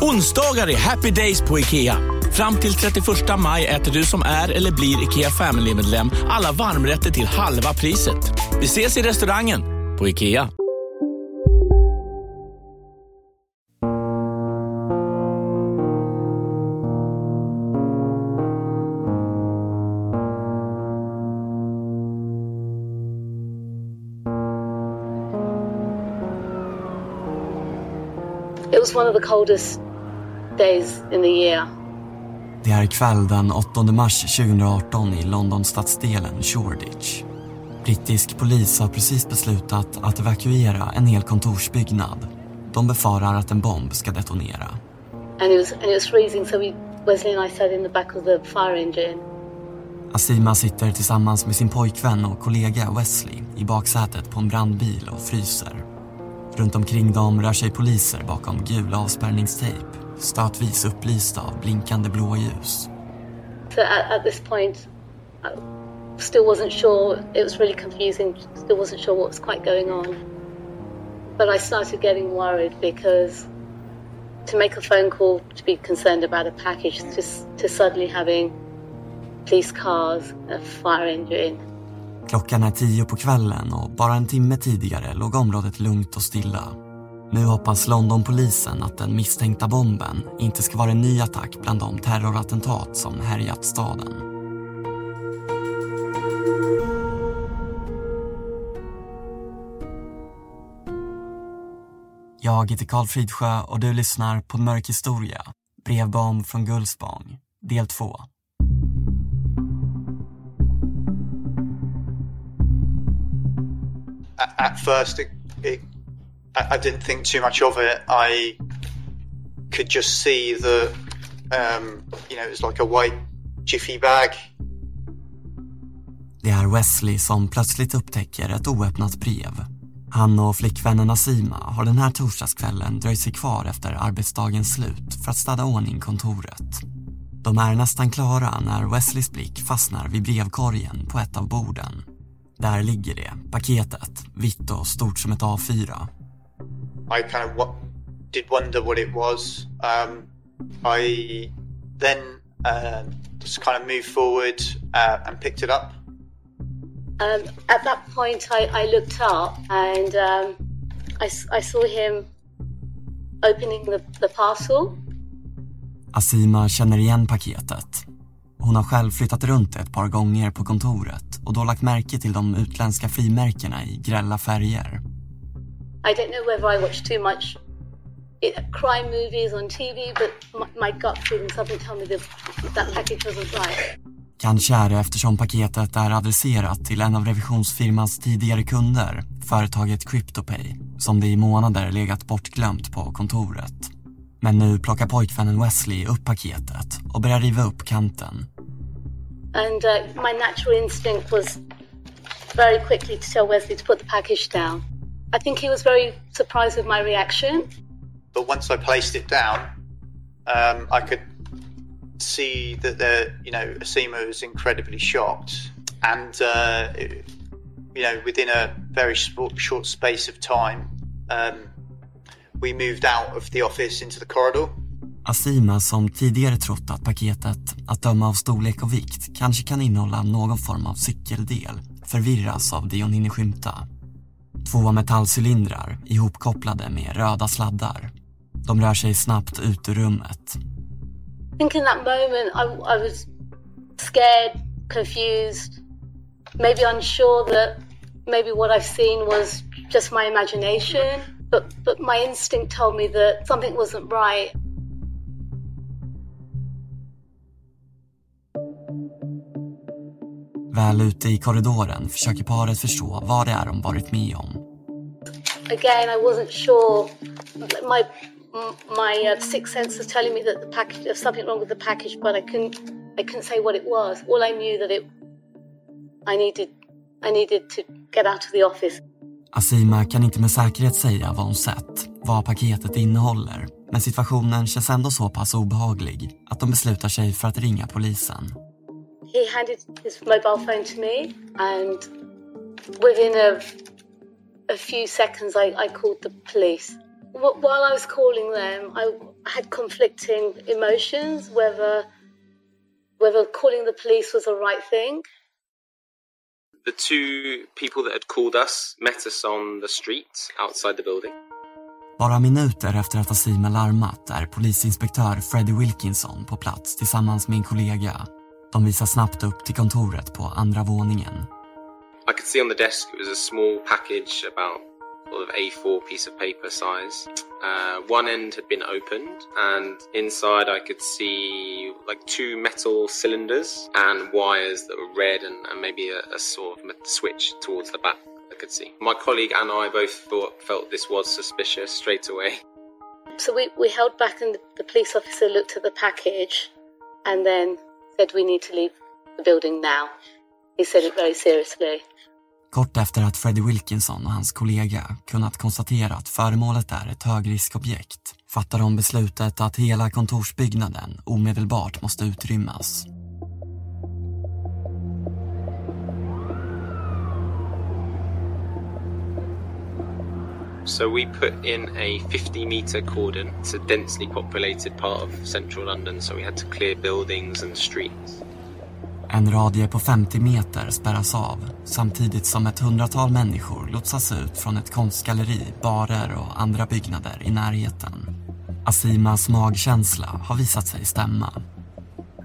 Onsdagar är happy days på IKEA. Fram till 31 maj äter du som är eller blir IKEA Family-medlem alla varmrätter till halva priset. Vi ses i restaurangen på IKEA. It was one of the coldest days in the year. Det är kväll den 8 mars 2018 i Londonstadsdelen Shoreditch. Brittisk polis har precis beslutat att evakuera en hel kontorsbyggnad. De befarar att en bomb ska detonera. And it was, and it was freezing so we, Wesley and I sat in the back of the fire engine. Asima sitter tillsammans med sin pojkvän och kollega Wesley i baksätet på en brandbil och fryser. Runt omkring dem rör sig poliser bakom gul avspärrningstejp stötvis upplysta av blinkande blåljus. So at, at this point I still wasn't sure, it was really confusing, still wasn't sure what was quite going on. But I started getting worried because to make a phone call to be concerned about a package to, to suddenly having police cars, a fire engine. Klockan är tio på kvällen och bara en timme tidigare låg området lugnt och stilla. Nu hoppas Londonpolisen att den misstänkta bomben inte ska vara en ny attack bland de terrorattentat som härjat staden. Jag heter Karl Fridsjö och du lyssnar på Mörk historia, brevbomb från Gullspång, del 2. At first it, it i, I didn't think too much of it. I could just see that, um, you know, it was like a white jiffy bag. Det är Wesley som plötsligt upptäcker ett oöppnat brev. Han och flickvännen Asima har den här torsdagskvällen dröjt sig kvar efter arbetsdagens slut för att städa ordning kontoret. De är nästan klara när Wesleys blick fastnar vid brevkorgen på ett av borden. Där ligger det, paketet, vitt och stort som ett A4. I kind of w- did wonder what it was. Um, I then uh, just kind of moved forward uh, and picked it up. Um, at that point, I, I looked up and um, I, I, saw him opening the, the parcel. Asima känner igen paketet. Hon har själv flyttat runt ett par gånger på kontoret och då lagt märke till de utländska frimärkena i grälla färger. I don't know whether I watch too much crime movies on TV, but my, gut feeling something told me that that package wasn't right. Kanske är det eftersom paketet är adresserat till en av revisionsfirmans tidigare kunder, företaget CryptoPay, som det i månader legat bortglömt på kontoret. Men nu plockar pojkvännen Wesley upp paketet och börjar riva upp kanten. And uh, my natural instinct was very quickly to tell Wesley to put the package down. I think he was very surprised with my reaction. But once I placed it down, um, I could see that the you know Asima was incredibly shocked, and uh, it, you know within a very short space of time, um, we moved out of the office into the corridor. Asima som tidigare trott att paketet, att döma av storlek och vikt, kanske kan innehålla någon form av cykeldel, förvirras av det hon hinner skymta. Två metallcylindrar ihopkopplade med röda sladdar. De rör sig snabbt ut ur rummet. I think in that moment I, I was scared, confused, maybe unsure that maybe what I've seen was just my imagination, but, but my instinct told me that something wasn't right. Väl ute i korridoren försöker paret förstå vad det är de varit med om. Again, I wasn't sure. My my uh, sixth sense was telling me that the package there's something wrong with the package, but I couldn't I couldn't say what it was. All I knew that it I needed I needed to get out of the office. Asima kan inte med säkerhet säga vad hon sett, vad paketet innehåller. Men situationen känns ändå så pass obehaglig att de beslutar sig för att ringa polisen. He handed his mobile phone to me and within a, a few seconds I, I called the police. While I was calling them, I had conflicting emotions whether whether calling the police was the right thing. The two people that had called us met us on the street outside the building. Bara minuter efter att Asima larmat är polisinspektör Freddie Wilkinson på plats tillsammans med en kollega. De visar snabbt upp till kontoret på andra våningen. I could see on the desk it was a small package about sort of A4 piece of paper size. Uh, one end had been opened, and inside I could see like two metal cylinders and wires that were red, and, and maybe a, a, sort of switch towards the back. I could see. My colleague and I both thought felt this was suspicious straight away. So we, we held back, and the, the police officer looked at the package, and then said, "We need to leave the building now." He said it very seriously. Kort efter att Freddie Wilkinson och hans kollega kunnat konstatera att föremålet är ett högriskobjekt fattar de beslutet att hela kontorsbyggnaden omedelbart måste utrymmas. So we put in a 50 meter cordon. It's a densely populated part of central London, so we had to clear buildings and streets. En radie på 50 meter spärras av samtidigt som ett hundratal människor lotsas ut från ett konstgalleri, barer och andra byggnader i närheten. Asimas magkänsla har visat sig stämma.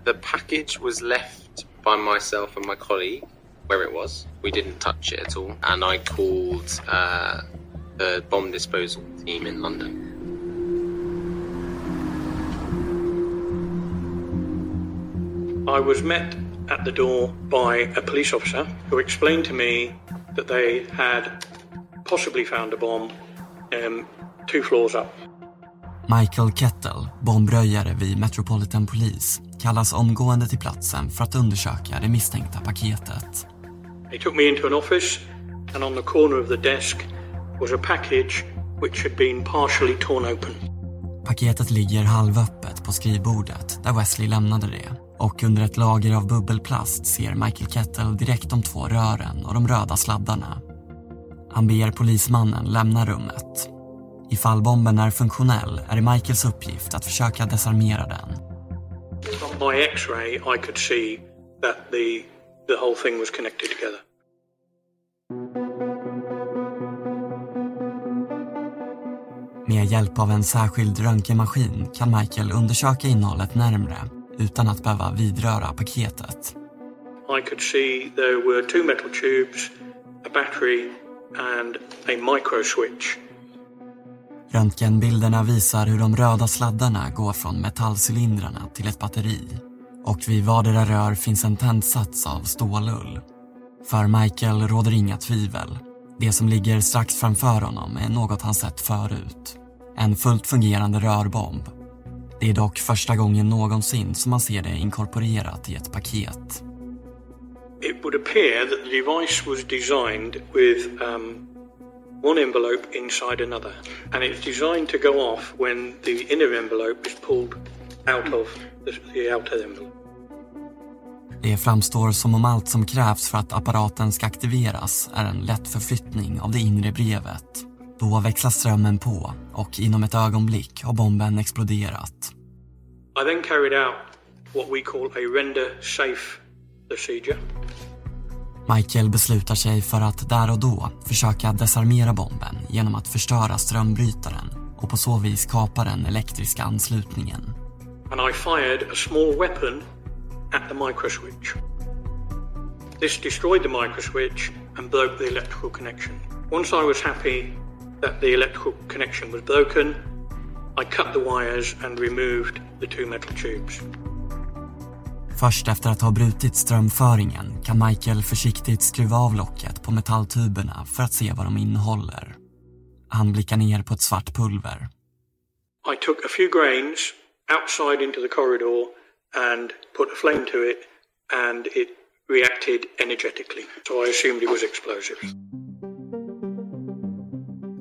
The package was left by myself and my colleague where it was. We didn't touch it at all and I called uh, the bomb disposal team in London. I was met at the door by a police officer who explained to me that they had possibly found a bomb um, two floors up. Michael Kettle, bombröjare vid Metropolitan Police, kallas omgående till platsen för att undersöka det misstänkta paketet. He took me into an office and on the corner of the desk was a package which had been partially torn open. Paketet ligger halvöppet på skrivbordet där Wesley lämnade det och under ett lager av bubbelplast ser Michael Kettle direkt de två rören och de röda sladdarna. Han ber polismannen lämna rummet. Ifall bomben är funktionell är det Michaels uppgift att försöka desarmera den. From my x-ray I could see that the, the whole thing was connected together. Med hjälp av en särskild röntgenmaskin kan Michael undersöka innehållet närmre utan att behöva vidröra paketet. I could see there were two metal tubes, a battery and a micro switch. Röntgenbilderna visar hur de röda sladdarna går från metallcylindrarna till ett batteri. Och vid vardera rör finns en tändsats av stålull. För Michael råder inga tvivel. Det som ligger strax framför honom är något han sett förut. En fullt fungerande rörbomb det är dock första gången någonsin som man ser det inkorporerat i ett paket. It would appear that the device was designed with um, one envelope inside another. And it's designed to go off when the inner envelope is pulled out of the, the outer envelope. Det framstår som om allt som krävs för att apparaten ska aktiveras är en lätt förflyttning av det inre brevet. Då växlas strömmen på och inom ett ögonblick har bomben exploderat. I then carried out what we call a render safe procedure. Michael beslutar sig för att där och då försöka desarmera bomben genom att förstöra strömbrytaren och på så vis kapa den elektriska anslutningen. And I fired a small weapon at the microswitch. This destroyed the microswitch and broke the electrical connection. Once I was happy that the electrical connection was broken, I cut the wires and removed the two metal tubes. Först efter att ha brutit strömföringen kan Michael försiktigt skruva av locket på metalltuberna för att se vad de innehåller. Han blickar ner på ett svart pulver. I took a few grains outside into the corridor and put a flame to it and it reacted energetically. So I assumed it was explosive.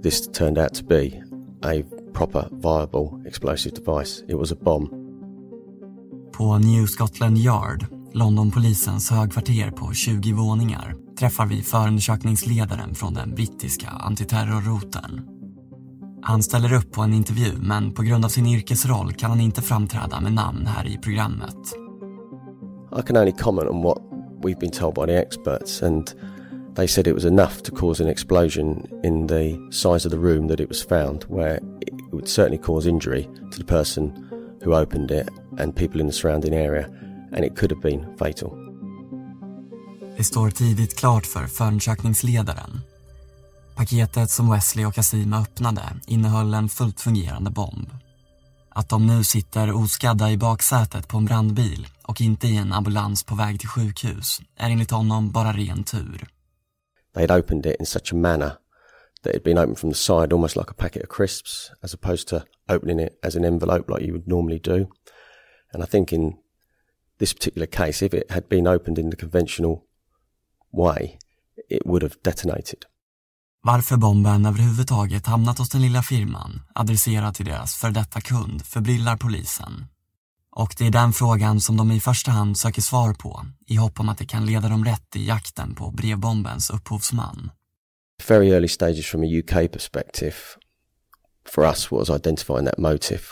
This turned out to be a proper viable explosive device. It was a bomb. På New Scotland Yard, Londonpolisens högkvarter på 20 våningar, träffar vi förundersökningsledaren från den brittiska antiterrorroten. Han ställer upp på en intervju men på grund av sin yrkesroll kan han inte framträda med namn här i programmet. I can only comment on what we've been told by the experts and they said it was enough to cause an explosion in the size of the room that it was found where it would certainly cause injury to the person who opened it and people in the surrounding area and it could have been fatal. Det står tidigt klart för förundersökningsledaren Paketet som Wesley och Asima öppnade innehöll en fullt fungerande bomb. Att de nu sitter oskadda i baksätet på en brandbil och inte i en ambulans på väg till sjukhus är enligt honom bara ren tur. They had opened it in such a manner that it had been opened from the side almost like a packet of crisps as opposed to opening it as an envelope like you would normally do. And I think in this particular case, if it had been opened in the conventional way, it would have detonated. Varför bomben överhuvudtaget hamnat hos den lilla firman, adresserad till deras för detta kund, förbrillar polisen. Och det är den frågan som de i första hand söker svar på, i hopp om att det kan leda dem rätt i jakten på brevbombens upphovsman. Very early stages from a UK perspective, for us was identifying that motive.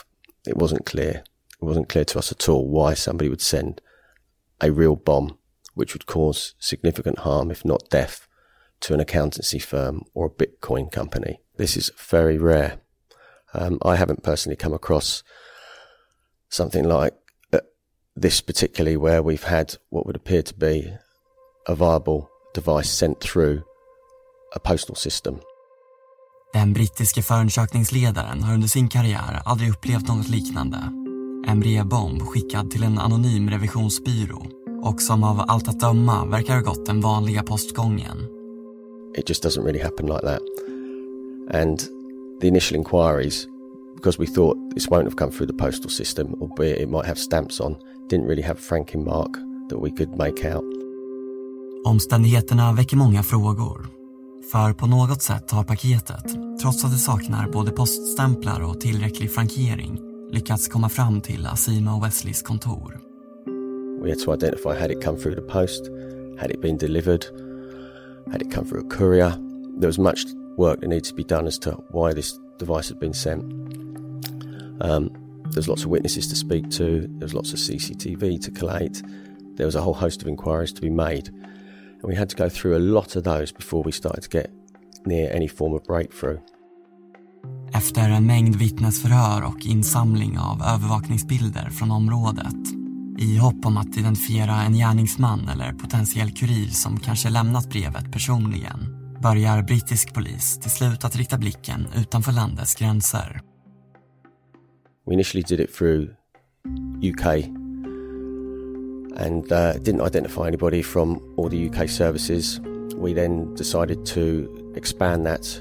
It wasn't clear. It wasn't clear to us at all why somebody would send a real bomb, which would cause significant harm, if not death, to an accountancy firm or a Bitcoin company. This is very rare. Um, I haven't personally come across something like uh, this, particularly where we've had what would appear to be a viable device sent through a postal system. Den brittiske förundersökningsledaren har under sin karriär aldrig upplevt något liknande. En brevbomb skickad till en anonym revisionsbyrå och som av allt att döma verkar ha gått den vanliga postgången. It just doesn't really happen like that. And the initial inquiries, because we thought this won't have come through the postal system, albeit it might have stamps on, didn't really have franking mark that we could make out. Omständigheterna väcker många frågor. För på något sätt har paketet, trots att det saknar både poststämplar och tillräcklig frankering, lyckats komma fram till Asima och Wesleys kontor. We had to identify had it come through the post, had it been delivered, had it come through a courier. There was much work that needed to be done as to why this device had been sent. Um, there's lots of witnesses to speak to. there's lots of CCTV to collate. There was a whole host of inquiries to be made, and we had to go through a lot of those before we started to get near any form of breakthrough. Efter en mängd vittnesförhör och insamling av övervakningsbilder från området i hopp om att identifiera en gärningsman eller potentiell kurir som kanske lämnat brevet personligen börjar brittisk polis till slut att rikta blicken utanför landets gränser. We initially did it through UK and uh, didn't identify anybody from all the UK services. We then decided to expand that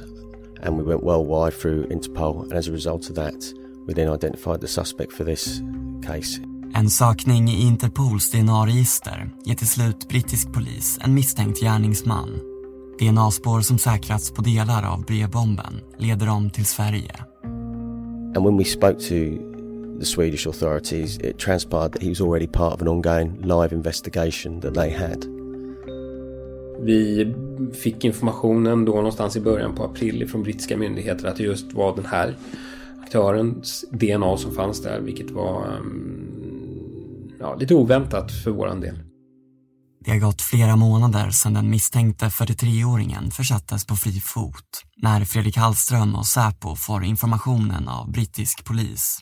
and we went worldwide through Interpol and as a result of that we then identified the suspect for this case. En sökning i Interpols DNA-register ger till slut brittisk polis en misstänkt gärningsman. DNA-spår som säkrats på delar av brevbomben leder dem till Sverige. And when we spoke to the Swedish authorities, it transpired that he was already part of an ongoing live investigation that they had. Vi fick informationen då någonstans i början på april från brittiska myndigheter att det just var den här aktörens DNA som fanns där, vilket var ehm, ja, lite oväntat för våran del. Det har gått flera månader sedan den misstänkte 43-åringen försattes på fri fot när Fredrik Hallström och Säpo får informationen av brittisk polis.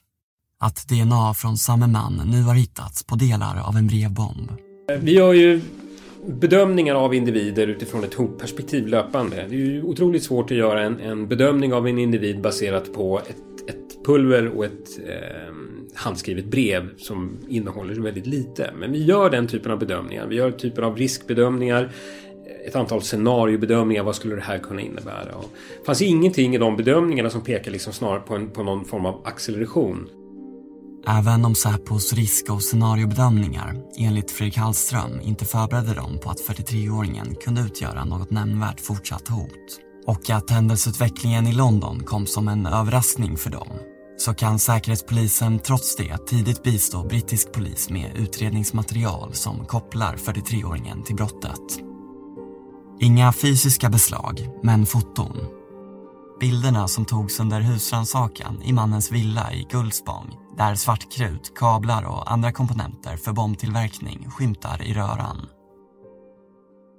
Att DNA från samme man nu har hittats på delar av en brevbomb. Vi gör ju bedömningar av individer utifrån ett hotperspektiv löpande. Det är ju otroligt svårt att göra en, en bedömning av en individ baserat på ett pulver och ett eh, handskrivet brev som innehåller väldigt lite. Men vi gör den typen av bedömningar. Vi gör typen av riskbedömningar ett antal scenariobedömningar. Vad skulle det här kunna innebära? Och det fanns ingenting i de bedömningarna som pekar liksom snarare på, en, på någon form av acceleration. Även om Säpos risk och scenariobedömningar enligt Fredrik Hallström inte förberedde dem på att 43-åringen kunde utgöra något nämnvärt fortsatt hot och att händelseutvecklingen i London kom som en överraskning för dem så kan Säkerhetspolisen trots det tidigt bistå brittisk polis med utredningsmaterial som kopplar 43-åringen till brottet. Inga fysiska beslag, men foton. Bilderna som togs under husrannsakan i mannens villa i Gullspång där svartkrut, kablar och andra komponenter för bombtillverkning skymtar i röran.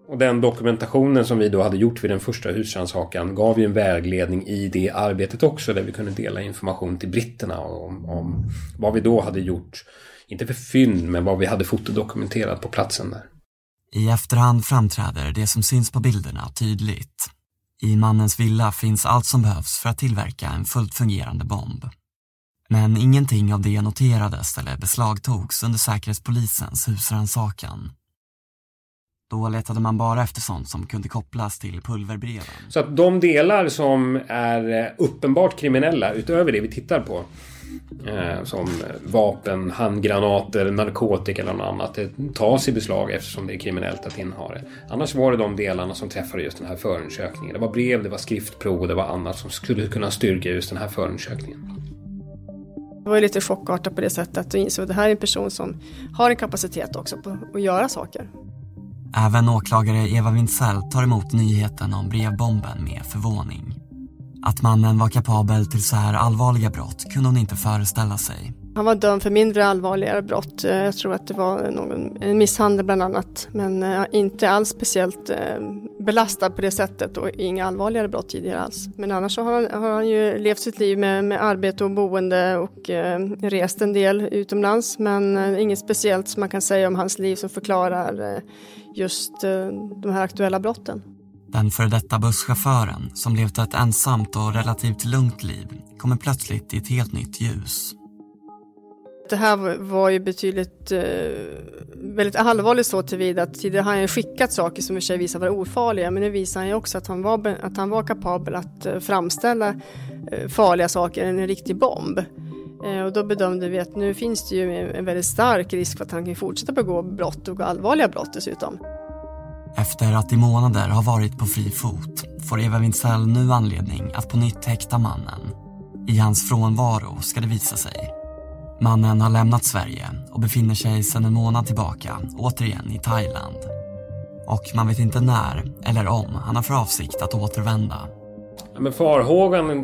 Och den dokumentationen som vi då hade gjort vid den första husrannsakan gav ju en vägledning i det arbetet också där vi kunde dela information till britterna om, om vad vi då hade gjort. Inte för fynd, men vad vi hade fotodokumenterat på platsen där. I efterhand framträder det som syns på bilderna tydligt. I mannens villa finns allt som behövs för att tillverka en fullt fungerande bomb. Men ingenting av det noterades eller beslagtogs under Säkerhetspolisens husrannsakan. Då letade man bara efter sånt som kunde kopplas till pulverbreven. Så att de delar som är eh, uppenbart kriminella utöver det vi tittar på eh, som vapen, handgranater, narkotika eller något annat. Det tas i beslag eftersom det är kriminellt att inneha det. Annars var det de delarna som träffade just den här förundersökningen. Det var brev, det var skriftprov och det var annat som skulle kunna styrka just den här förundersökningen. Det var lite chockartat på det sättet att du insåg att det här är en person som har en kapacitet också på att göra saker. Även åklagare Eva Wintzell tar emot nyheten om brevbomben med förvåning. Att mannen var kapabel till så här allvarliga brott kunde hon inte föreställa sig. Han var dömd för mindre allvarliga brott. Eh, jag tror att det var någon, misshandel bland annat. Men eh, inte alls speciellt eh, belastad på det sättet och inga allvarligare brott tidigare alls. Men annars så har han, har han ju levt sitt liv med, med arbete och boende och eh, rest en del utomlands. Men eh, inget speciellt som man kan säga om hans liv som förklarar eh, just de här aktuella brotten. Den före detta busschauffören som levt ett ensamt och relativt lugnt liv kommer plötsligt i ett helt nytt ljus. Det här var ju betydligt eh, väldigt allvarligt så tillvida att tidigare har han skickat saker som i sig visar vara ofarliga men nu visar han ju också att han var, att han var kapabel att eh, framställa eh, farliga saker, en riktig bomb. Eh, och då bedömde vi att nu finns det ju en väldigt stark risk för att han kan fortsätta begå brott och allvarliga brott dessutom. Efter att i månader ha varit på fri fot får Eva Wintzell nu anledning att på nytt häkta mannen. I hans frånvaro ska det visa sig. Mannen har lämnat Sverige och befinner sig sedan en månad tillbaka återigen i Thailand. Och man vet inte när eller om han har för avsikt att återvända. men farhågan eh,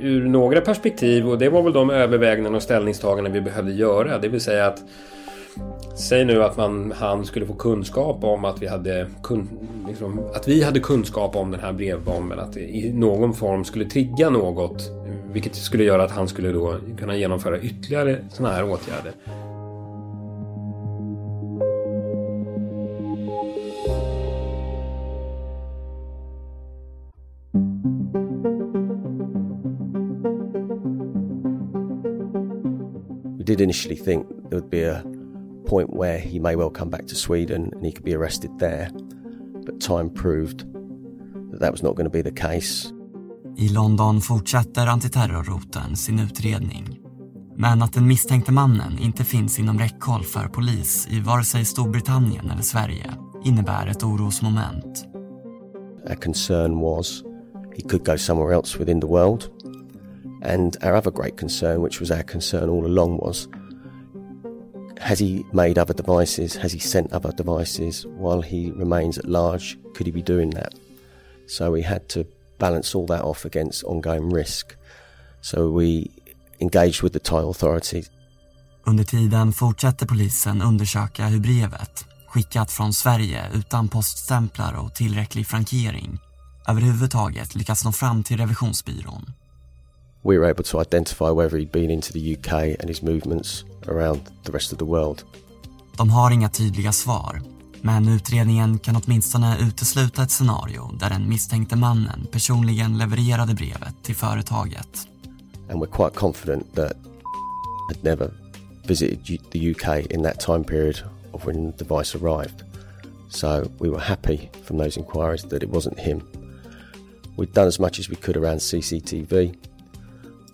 ur några perspektiv och det var väl de överväganden och ställningstaganden vi behövde göra. Det vill säga att Säg nu att man, han skulle få kunskap om att vi hade kun, liksom, att vi hade kunskap om den här brevbomben. Att det i någon form skulle trigga något. Vilket skulle göra att han skulle då kunna genomföra ytterligare sådana här åtgärder. We did initially think there would be a point where he may well come back to Sweden and he could be arrested there. But time proved that that was not going to be the case. I London fortsätter antiterrorroten sin utredning. Men att den misstänkte mannen inte finns inom räckhåll för polis i vare sig Storbritannien eller Sverige innebär ett orosmoment. Our concern was he could go somewhere else within the world. And our other great concern, which was our concern all along, was has he made other devices? Has he sent other devices while he remains at large? Could he be doing that? So we had to balance all that off against ongoing risk. So we engaged with the Thai authorities. Under tiden fortsätter polisen undersöka hur brevet, skickat från Sverige utan poststämplar och tillräcklig frankering, överhuvudtaget lyckats nå fram till revisionsbyrån. We were able to identify whether he'd been into the UK and his movements around the rest of the world. De har inga tydliga svar, Men utredningen kan åtminstone utesluta ett scenario där den misstänkte mannen personligen levererade brevet till företaget. And we're quite confident that had never visited the UK in that time period of when the device arrived. So we were happy from those inquiries that it wasn't him. We'd done as much as we could around CCTV,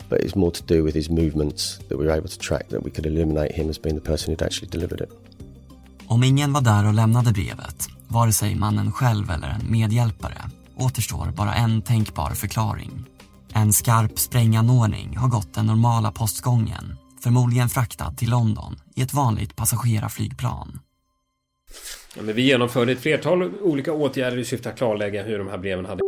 but it's more to do with his movements that we were able to track that we could eliminate him as being the person who'd actually delivered it. Om ingen var där och lämnade brevet, vare sig mannen själv eller en medhjälpare, återstår bara en tänkbar förklaring. En skarp spränganordning har gått den normala postgången, förmodligen fraktad till London i ett vanligt passagerarflygplan. Ja, men vi genomförde ett flertal olika åtgärder i syfte att klarlägga hur de här breven hade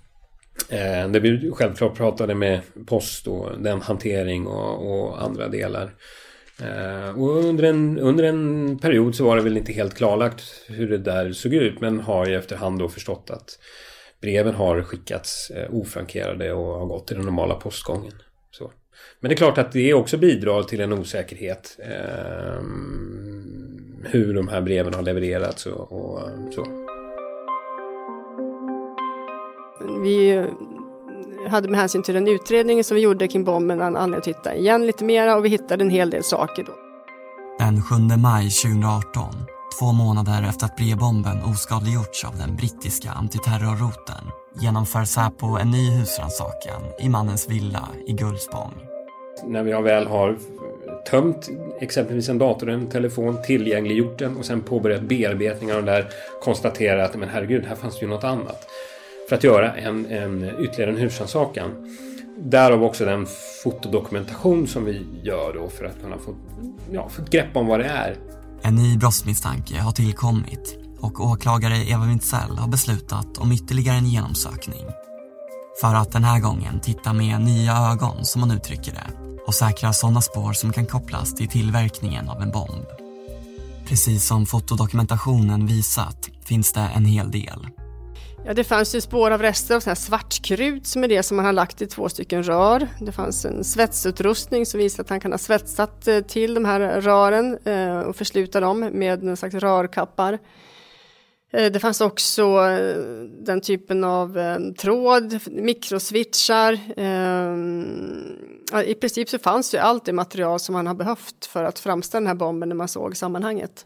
Eh, där vi självklart pratade med post och den hantering och, och andra delar. Eh, och under en, under en period så var det väl inte helt klarlagt hur det där såg ut men har ju efterhand då förstått att breven har skickats eh, ofrankerade och har gått i den normala postgången. Så. Men det är klart att det också bidrar till en osäkerhet eh, hur de här breven har levererats och, och så. Vi hade med hänsyn till den utredningen som vi gjorde kring bomben anledning att titta igen lite mera och vi hittade en hel del saker då. Den 7 maj 2018, två månader efter att brevbomben oskadliggjorts av den brittiska antiterrorroten, genomför Säpo en ny husrannsakan i mannens villa i Gullspång. När vi väl har tömt exempelvis en dator en telefon, tillgängliggjort den och sen påbörjat bearbetning av den där, konstaterat att men herregud, här fanns ju något annat för att göra en, en ytterligare en husrannsakan. Därav också den fotodokumentation som vi gör då för att kunna få, ja, få ett grepp om vad det är. En ny brottsmisstanke har tillkommit och åklagare Eva Wintzell har beslutat om ytterligare en genomsökning. För att den här gången titta med nya ögon, som man uttrycker det, och säkra sådana spår som kan kopplas till tillverkningen av en bomb. Precis som fotodokumentationen visat finns det en hel del. Ja, det fanns ju spår av rester av sån här svartkrut som är det som man har lagt i två stycken rör. Det fanns en svetsutrustning som visar att han kan ha svetsat eh, till de här rören eh, och försluta dem med någon slags rörkappar. Eh, det fanns också den typen av tråd, mikroswitchar. I princip så fanns ju allt det material som man har behövt för att framställa den här bomben när man såg sammanhanget.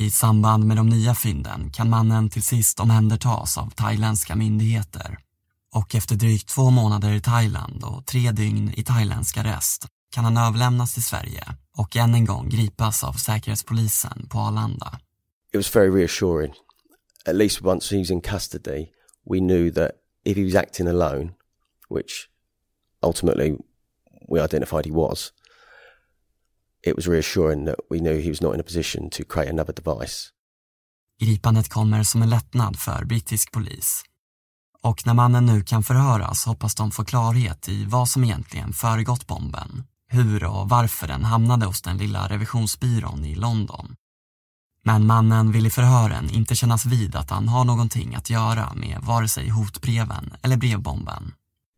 I samband med de nya fynden kan mannen till sist omhändertas av thailändska myndigheter. Och efter drygt två månader i Thailand och tre dygn i thailändsk arrest kan han överlämnas till Sverige och än en gång gripas av Säkerhetspolisen på Arlanda. It was very reassuring. At least once he was in custody, we knew that if he was acting alone, which ultimately we identified he was, it was reassuring that we knew he was not in a position to create another device. Gripandet kommer som en lättnad för brittisk polis. Och när mannen nu kan förhöras hoppas de få klarhet i vad som egentligen föregått bomben, hur och varför den hamnade hos den lilla revisionsbyrån i London. Men mannen vill i förhören inte kännas vid att han har någonting att göra med vare sig hotbreven eller brevbomben.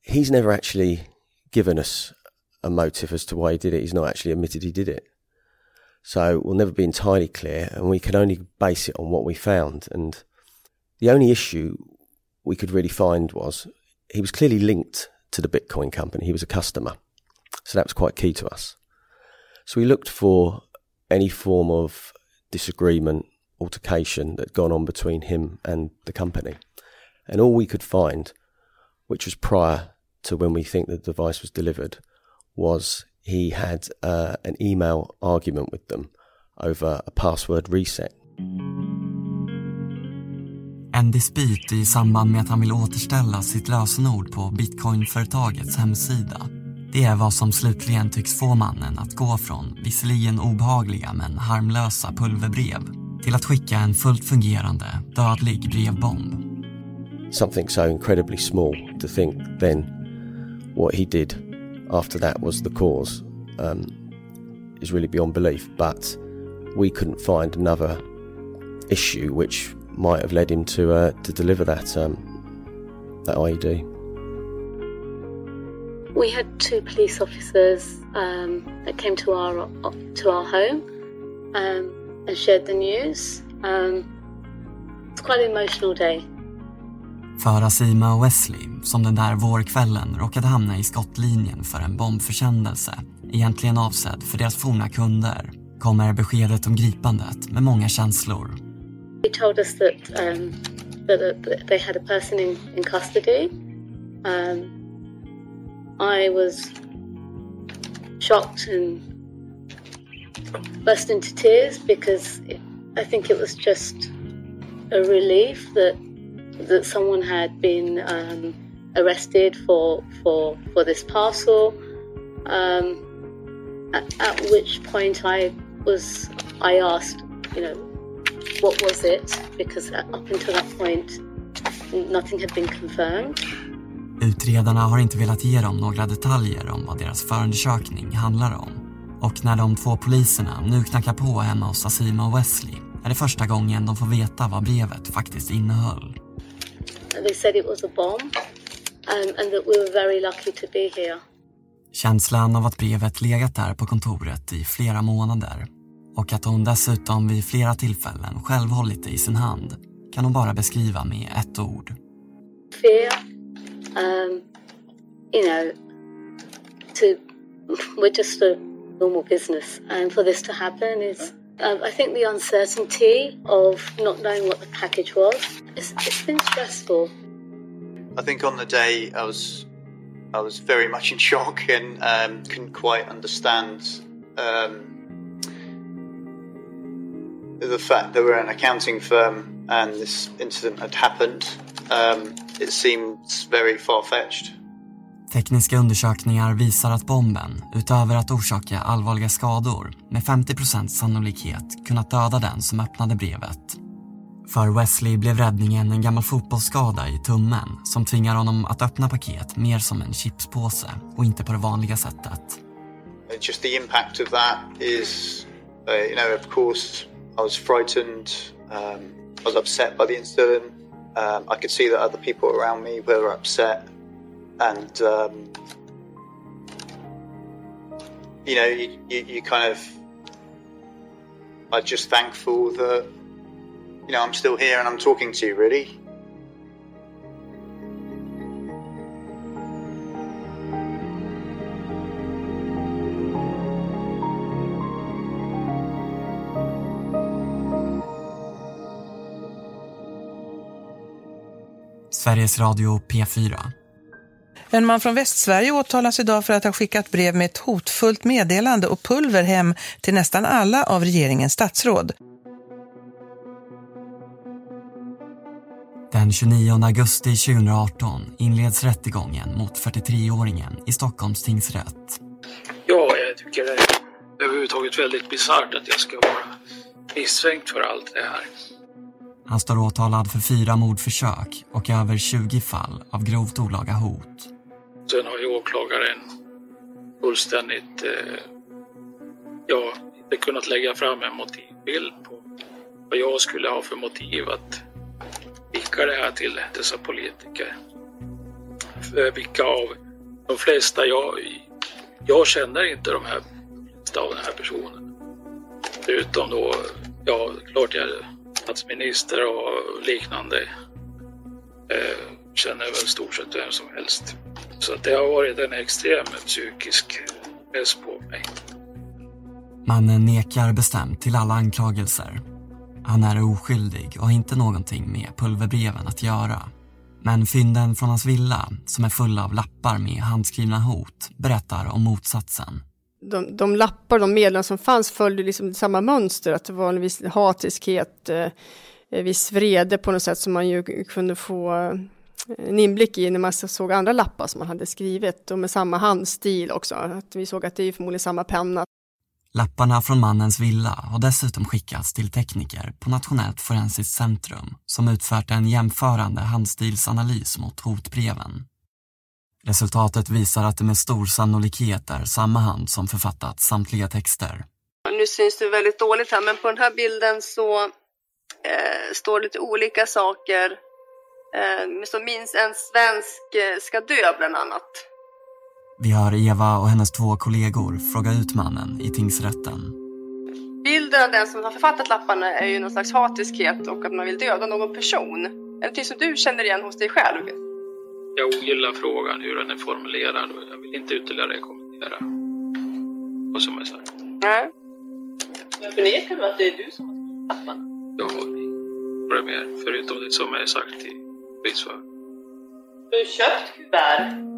He's never actually given us a motive as to why he did it. He's not actually admitted he did it. So we'll never be entirely clear, and we can only base it on what we found. And the only issue we could really find was he was clearly linked to the Bitcoin company. He was a customer. So that was quite key to us. So we looked for any form of disagreement, altercation that had gone on between him and the company. And all we could find, which was prior to when we think the device was delivered, was he had uh, an email argument with them over a password reset. En dispyt i samband med att han vill återställa sitt lösenord på bitcoinföretagets hemsida. Det är vad som slutligen tycks få mannen att gå från visserligen obehagliga men harmlösa pulverbrev till att skicka en fullt fungerande, dödlig brevbomb. Something so incredibly small to think then what he did after that was the cause um, is really beyond belief. But we couldn't find another issue which might have led him to uh, to deliver that um, that IED. We had two police officers um, that came to our to our home um, and shared the news. Um, it's quite an emotional day. För Asima och Wesley, som den där vårkvällen råkade hamna i skottlinjen för en bombförsändelse, egentligen avsedd för deras forna kunder, kommer beskedet om gripandet med många känslor. They told us that um, that, that they had a person in, in custody. Um, I was shocked and burst into tears because it, I think it was just a relief that that someone had been um, arrested for for for this parcel. Um, at, at which point I was I asked, you know, what was it? Because up until that point, nothing had been confirmed. Utredarna har inte velat ge dem några detaljer om vad deras förundersökning handlar om. Och när de två poliserna nu knackar på hemma hos Asima och Wesley är det första gången de får veta vad brevet faktiskt innehöll. They said it was a bomb um, and that we were very lucky to be here. Känslan av att brevet legat där på kontoret i flera månader och att hon dessutom vid flera tillfällen själv hållit det i sin hand kan hon bara beskriva med ett ord. Fear, um, you know, to we're just a normal business, and for this to happen is, um, I think, the uncertainty of not knowing what the package was. It's, it's been stressful. I think on the day I was I was very much in shock and um, couldn't quite understand um, the fact that we're an accounting firm and this incident had happened. Um, it seemed very far fetched. Tekniska undersökningar visar att bomben, utöver att orsaka allvarliga skador, med 50% sannolikhet kunnat döda den som öppnade brevet. För Wesley blev räddningen en gammal fotbollsskada i tummen som tvingar honom att öppna paket mer som en chipspåse och inte på det vanliga sättet. Just the impact of that is, uh, you know, of course, I was frightened. Um, I was upset by the incident. Um, I could see that other people around me were upset, and um, you know, you, you, you kind of, I'm just thankful that you know I'm still here and I'm talking to you. Really, Sveriges Radio P4. En man från Västsverige åtalas idag för att ha skickat brev med ett hotfullt meddelande och pulver hem till nästan alla av regeringens statsråd. Den 29 augusti 2018 inleds rättegången mot 43-åringen i Stockholms tingsrätt. Ja, jag tycker det är överhuvudtaget väldigt bisarrt att jag ska vara misstänkt för allt det här. Han står åtalad för fyra mordförsök och över 20 fall av grovt olaga hot. Sen har ju åklagaren fullständigt, eh, ja, inte kunnat lägga fram en motivbild på vad jag skulle ha för motiv att skicka det här till dessa politiker. För vilka av de flesta, jag, jag känner inte de här flesta av den här personen. Utom då, ja, klart jag statsminister och liknande eh, känner väl stort sett vem som helst. Så det har varit en extrem psykisk press på mig. Mannen nekar bestämt till alla anklagelser. Han är oskyldig och har inte någonting med pulverbreven att göra. Men fynden från hans villa, som är full av lappar med handskrivna hot, berättar om motsatsen. De, de lappar, de medlen som fanns följde liksom samma mönster, att det var en viss hatiskhet, eh, viss vrede på något sätt som man ju kunde få eh, en inblick i när man såg andra lappar som man hade skrivit och med samma handstil också. Att vi såg att det är förmodligen samma penna. Lapparna från mannens villa har dessutom skickats till tekniker på Nationellt forensiskt centrum som utfört en jämförande handstilsanalys mot hotbreven. Resultatet visar att det med stor sannolikhet är samma hand som författat samtliga texter. Nu syns det väldigt dåligt här, men på den här bilden så eh, står lite olika saker. Eh, som minns en svensk eh, ska dö bland annat. Vi hör Eva och hennes två kollegor fråga ut mannen i tingsrätten. Bilden av den som har författat lapparna är ju någon slags hatiskhet och att man vill döda någon person. Är det någonting som du känner igen hos dig själv? Jag ogillar frågan hur den är formulerad och jag vill inte ytterligare kommentera vad som är sagt. Nej. Men förnekar du att det är du som har skrivit lapparna? Jag har inget mer förutom det som är sagt i bevisför. Du har köpt kuvert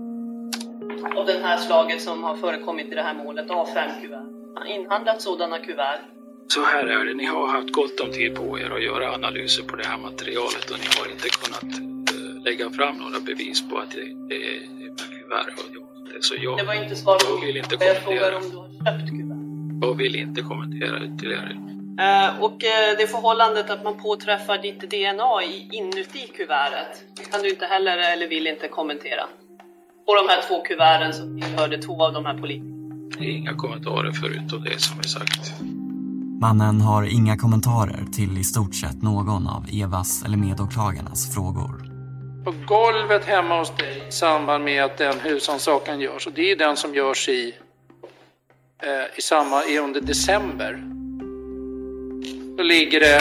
av det här slaget som har förekommit i det här målet, A5-kuvert. Inhandlat sådana kuvert. Så här är det, ni har haft gott om tid på er att göra analyser på det här materialet och ni har inte kunnat eh, lägga fram några bevis på att det, det är kuvert. Så jag, Det var inte svar på jag vill inte jag frågar om du har köpt kuvert. Jag vill inte kommentera ytterligare. Eh, och eh, det förhållandet att man påträffar ditt DNA i, inuti kuvertet kan du inte heller eller vill inte kommentera. På de här två kuverten så tillhörde två av de här politikerna. Inga kommentarer förutom det som är sagt. Mannen har inga kommentarer till i stort sett någon av Evas eller medåklagarnas frågor. På golvet hemma hos dig i samband med att den husrannsakan görs, och det är den som görs i, eh, i samma, i under december. Då ligger det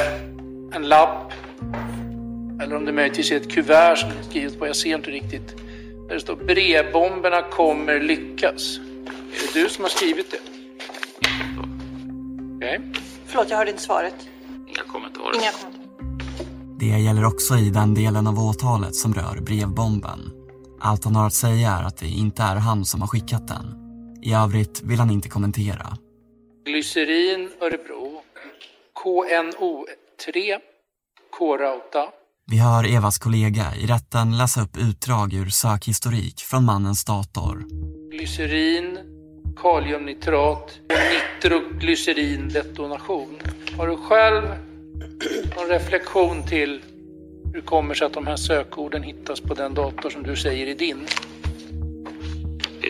en lapp, eller om det möjligtvis är ett kuvert som det är skrivet på, jag ser inte riktigt. Där det står brevbomberna kommer lyckas. Är det du som har skrivit det? Okej. Förlåt, jag hörde inte svaret. Inga kommentarer. Inga kommentarer. Det gäller också i den delen av åtalet som rör brevbomben. Allt han har att säga är att det inte är han som har skickat den. I övrigt vill han inte kommentera. Glycerin Örebro. KNO3. K-Rauta. Vi hör Evas kollega i rätten läsa upp utdrag ur sökhistorik från mannens dator. Glycerin, kaliumnitrat och nitroglycerindetonation. Har du själv någon reflektion till hur kommer sig att de här sökorden hittas på den dator som du säger är din?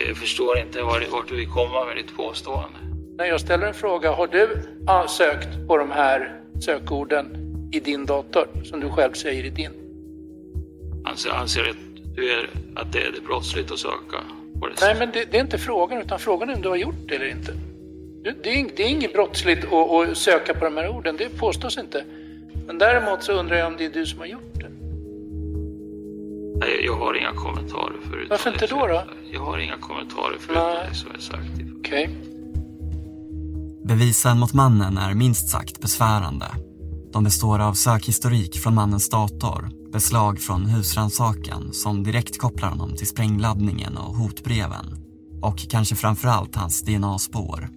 Jag förstår inte vart du vill komma med ditt påstående. När jag ställer en fråga, har du ah, sökt på de här sökorden i din dator som du själv säger är din? Anser, anser att, du är, att det är brottsligt att söka på det Nej, men det, det är inte frågan, utan frågan är om du har gjort det eller inte. Det, det, är, det är inget brottsligt att, att söka på de här orden, det påstås inte. Men däremot så undrar jag om det är du som har gjort det. Nej, jag har inga kommentarer förutom Varför inte det. då? då? Jag har inga kommentarer förutom Nej. det som är sagt. Okej. Bevisen mot mannen är minst sagt besvärande. De består av sökhistorik från mannens dator, beslag från husrannsakan som direkt kopplar honom till sprängladdningen och hotbreven och kanske framförallt hans DNA-spår.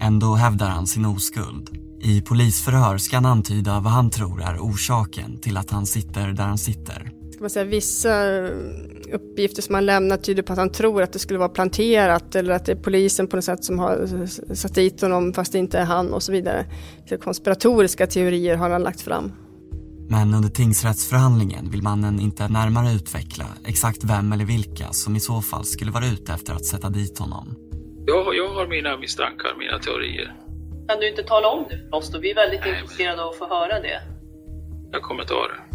Ändå hävdar han sin oskuld. I polisförhör ska han antyda vad han tror är orsaken till att han sitter där han sitter. Ska man säga, vissa uppgifter som han lämnar tyder på att han tror att det skulle vara planterat eller att det är polisen på något sätt som har satt dit honom fast det inte är han och så vidare. Så konspiratoriska teorier har han lagt fram. Men under tingsrättsförhandlingen vill mannen inte närmare utveckla exakt vem eller vilka som i så fall skulle vara ute efter att sätta dit honom. Jag, jag har mina misstankar, mina teorier. Kan du inte tala om det för oss då? Vi är väldigt intresserade av att få höra det. Inga kommentarer.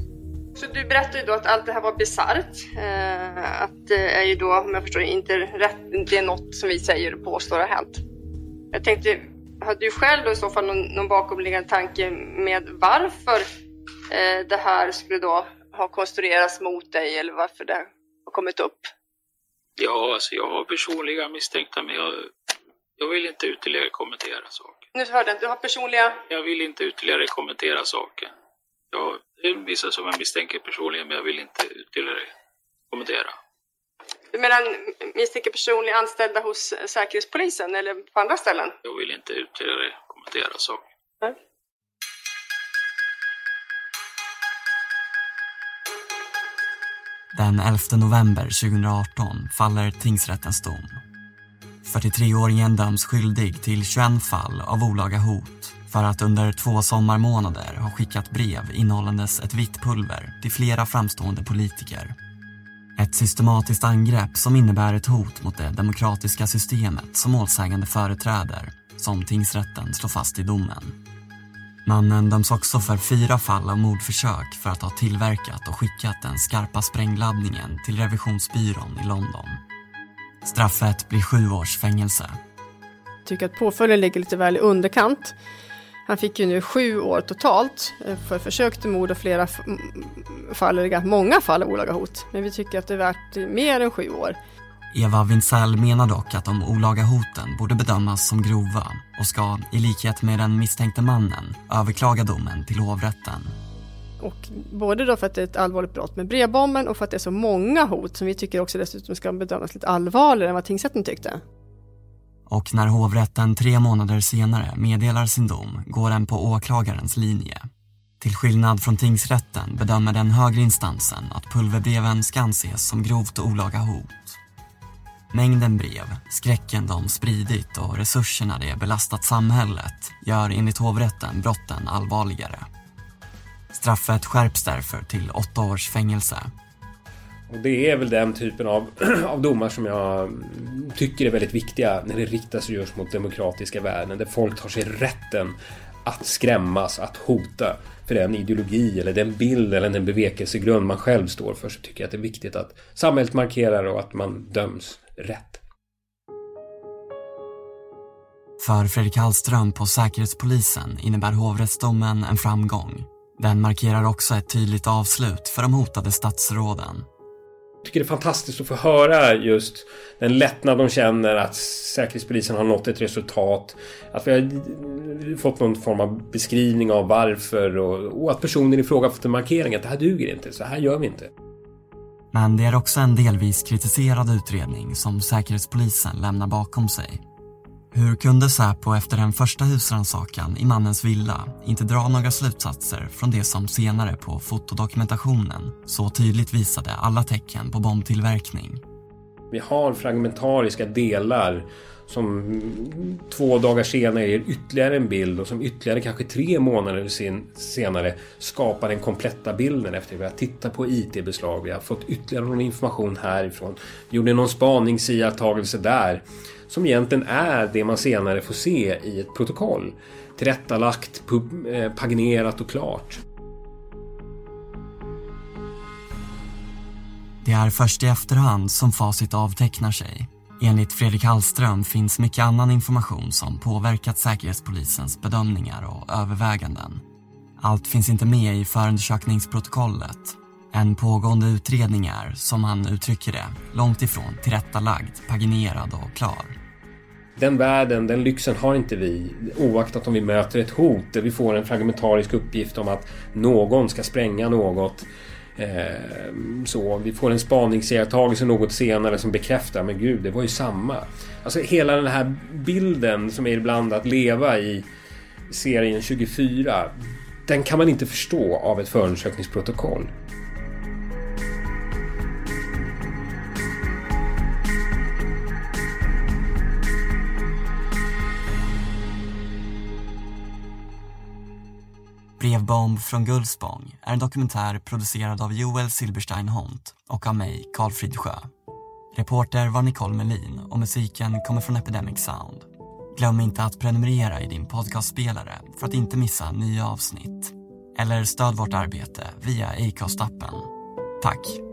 Så du berättade ju då att allt det här var bisarrt. Eh, att det är ju då, om jag förstår inte rätt, det är något som vi säger och påstår har hänt. Jag tänkte, hade du själv då i så fall någon, någon bakomliggande tanke med varför eh, det här skulle då ha konstruerats mot dig eller varför det har kommit upp? Ja, alltså jag har personliga misstänkta, men jag Jag vill inte ytterligare kommentera saker. Nu hörde jag, du har personliga... Jag vill inte ytterligare kommentera saker. Jag, är vissa som jag misstänker personligen, men jag vill inte ytterligare kommentera. Du menar misstänker personliga anställda hos Säkerhetspolisen eller på andra ställen? Jag vill inte ytterligare kommentera saker. Nej. Den 11 november 2018 faller tingsrättens dom. 43-åringen döms skyldig till 21 fall av olaga hot för att under två sommarmånader ha skickat brev innehållandes ett vitt pulver till flera framstående politiker. Ett systematiskt angrepp som innebär ett hot mot det demokratiska systemet som målsägande företräder, som tingsrätten slår fast i domen. Mannen döms också för fyra fall av mordförsök för att ha tillverkat och skickat den skarpa sprängladdningen till revisionsbyrån i London. Straffet blir sju års fängelse. Jag tycker att påföljden ligger lite väl i underkant. Han fick ju nu sju år totalt eh, för försök till mord och flera fall, eller många fall av olaga hot. Men vi tycker att det är värt mer än sju år. Eva Wintzell menar dock att de olaga hoten borde bedömas som grova och ska, i likhet med den misstänkte mannen, överklaga domen till hovrätten. Och både då för att det är ett allvarligt brott med brevbomben och för att det är så många hot som vi tycker också dessutom ska bedömas lite allvarligare än vad tingsrätten tyckte. Och när hovrätten tre månader senare meddelar sin dom går den på åklagarens linje. Till skillnad från tingsrätten bedömer den högre instansen att pulverbreven ska anses som grovt olaga hot. Mängden brev, skräcken de spridit och resurserna det belastat samhället gör enligt hovrätten brotten allvarligare. Straffet skärps därför till åtta års fängelse. Och det är väl den typen av, av domar som jag tycker är väldigt viktiga när det riktas just mot demokratiska värden. Där folk tar sig rätten att skrämmas, att hota för den ideologi eller den bild eller den bevekelsegrund man själv står för så tycker jag att det är viktigt att samhället markerar och att man döms rätt. För Fredrik Hallström på Säkerhetspolisen innebär hovrättsdomen en framgång. Den markerar också ett tydligt avslut för de hotade statsråden. Jag tycker det är fantastiskt att få höra just den lättnad de känner att Säkerhetspolisen har nått ett resultat. Att vi har fått någon form av beskrivning av varför och, och att personen i fråga fått en markering att det här duger inte, så här gör vi inte. Men det är också en delvis kritiserad utredning som Säkerhetspolisen lämnar bakom sig. Hur kunde Säpo efter den första husrannsakan i mannens villa inte dra några slutsatser från det som senare på fotodokumentationen så tydligt visade alla tecken på bombtillverkning? Vi har fragmentariska delar som två dagar senare ger ytterligare en bild och som ytterligare kanske tre månader senare skapar den kompletta bilden efter att vi har tittat på IT-beslag. Vi har fått ytterligare någon information härifrån. Vi gjorde någon spaningsiakttagelse där som egentligen är det man senare får se i ett protokoll. Tillrättalagt, eh, paginerat och klart. Det är först i efterhand som facit avtecknar sig. Enligt Fredrik Hallström finns mycket annan information som påverkat Säkerhetspolisens bedömningar och överväganden. Allt finns inte med i förundersökningsprotokollet. En pågående utredning är, som han uttrycker det, långt ifrån tillrättalagd, paginerad och klar. Den världen, den lyxen har inte vi oaktat om vi möter ett hot där vi får en fragmentarisk uppgift om att någon ska spränga något. Eh, så vi får en spaningsiakttagelse något senare som bekräftar men gud det var ju samma. Alltså hela den här bilden som är ibland att leva i serien 24. Den kan man inte förstå av ett förundersökningsprotokoll. Brevbomb från Gullspång är en dokumentär producerad av Joel Silberstein Hont och av mig, Karl Fridsjö. Reporter var Nicole Melin och musiken kommer från Epidemic Sound. Glöm inte att prenumerera i din podcastspelare för att inte missa nya avsnitt. Eller stöd vårt arbete via Acast-appen. Tack!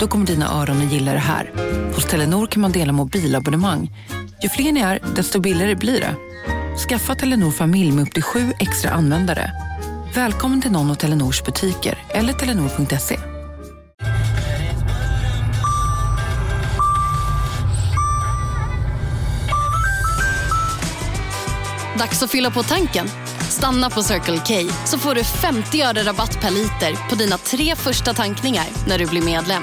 Då kommer dina öron att gilla det här. Hos Telenor kan man dela mobilabonnemang. Ju fler ni är, desto billigare blir det. Skaffa Telenor familj med upp till sju extra användare. Välkommen till någon av Telenors butiker eller telenor.se. Dags att fylla på tanken. Stanna på Circle K så får du 50 öre rabatt per liter på dina tre första tankningar när du blir medlem.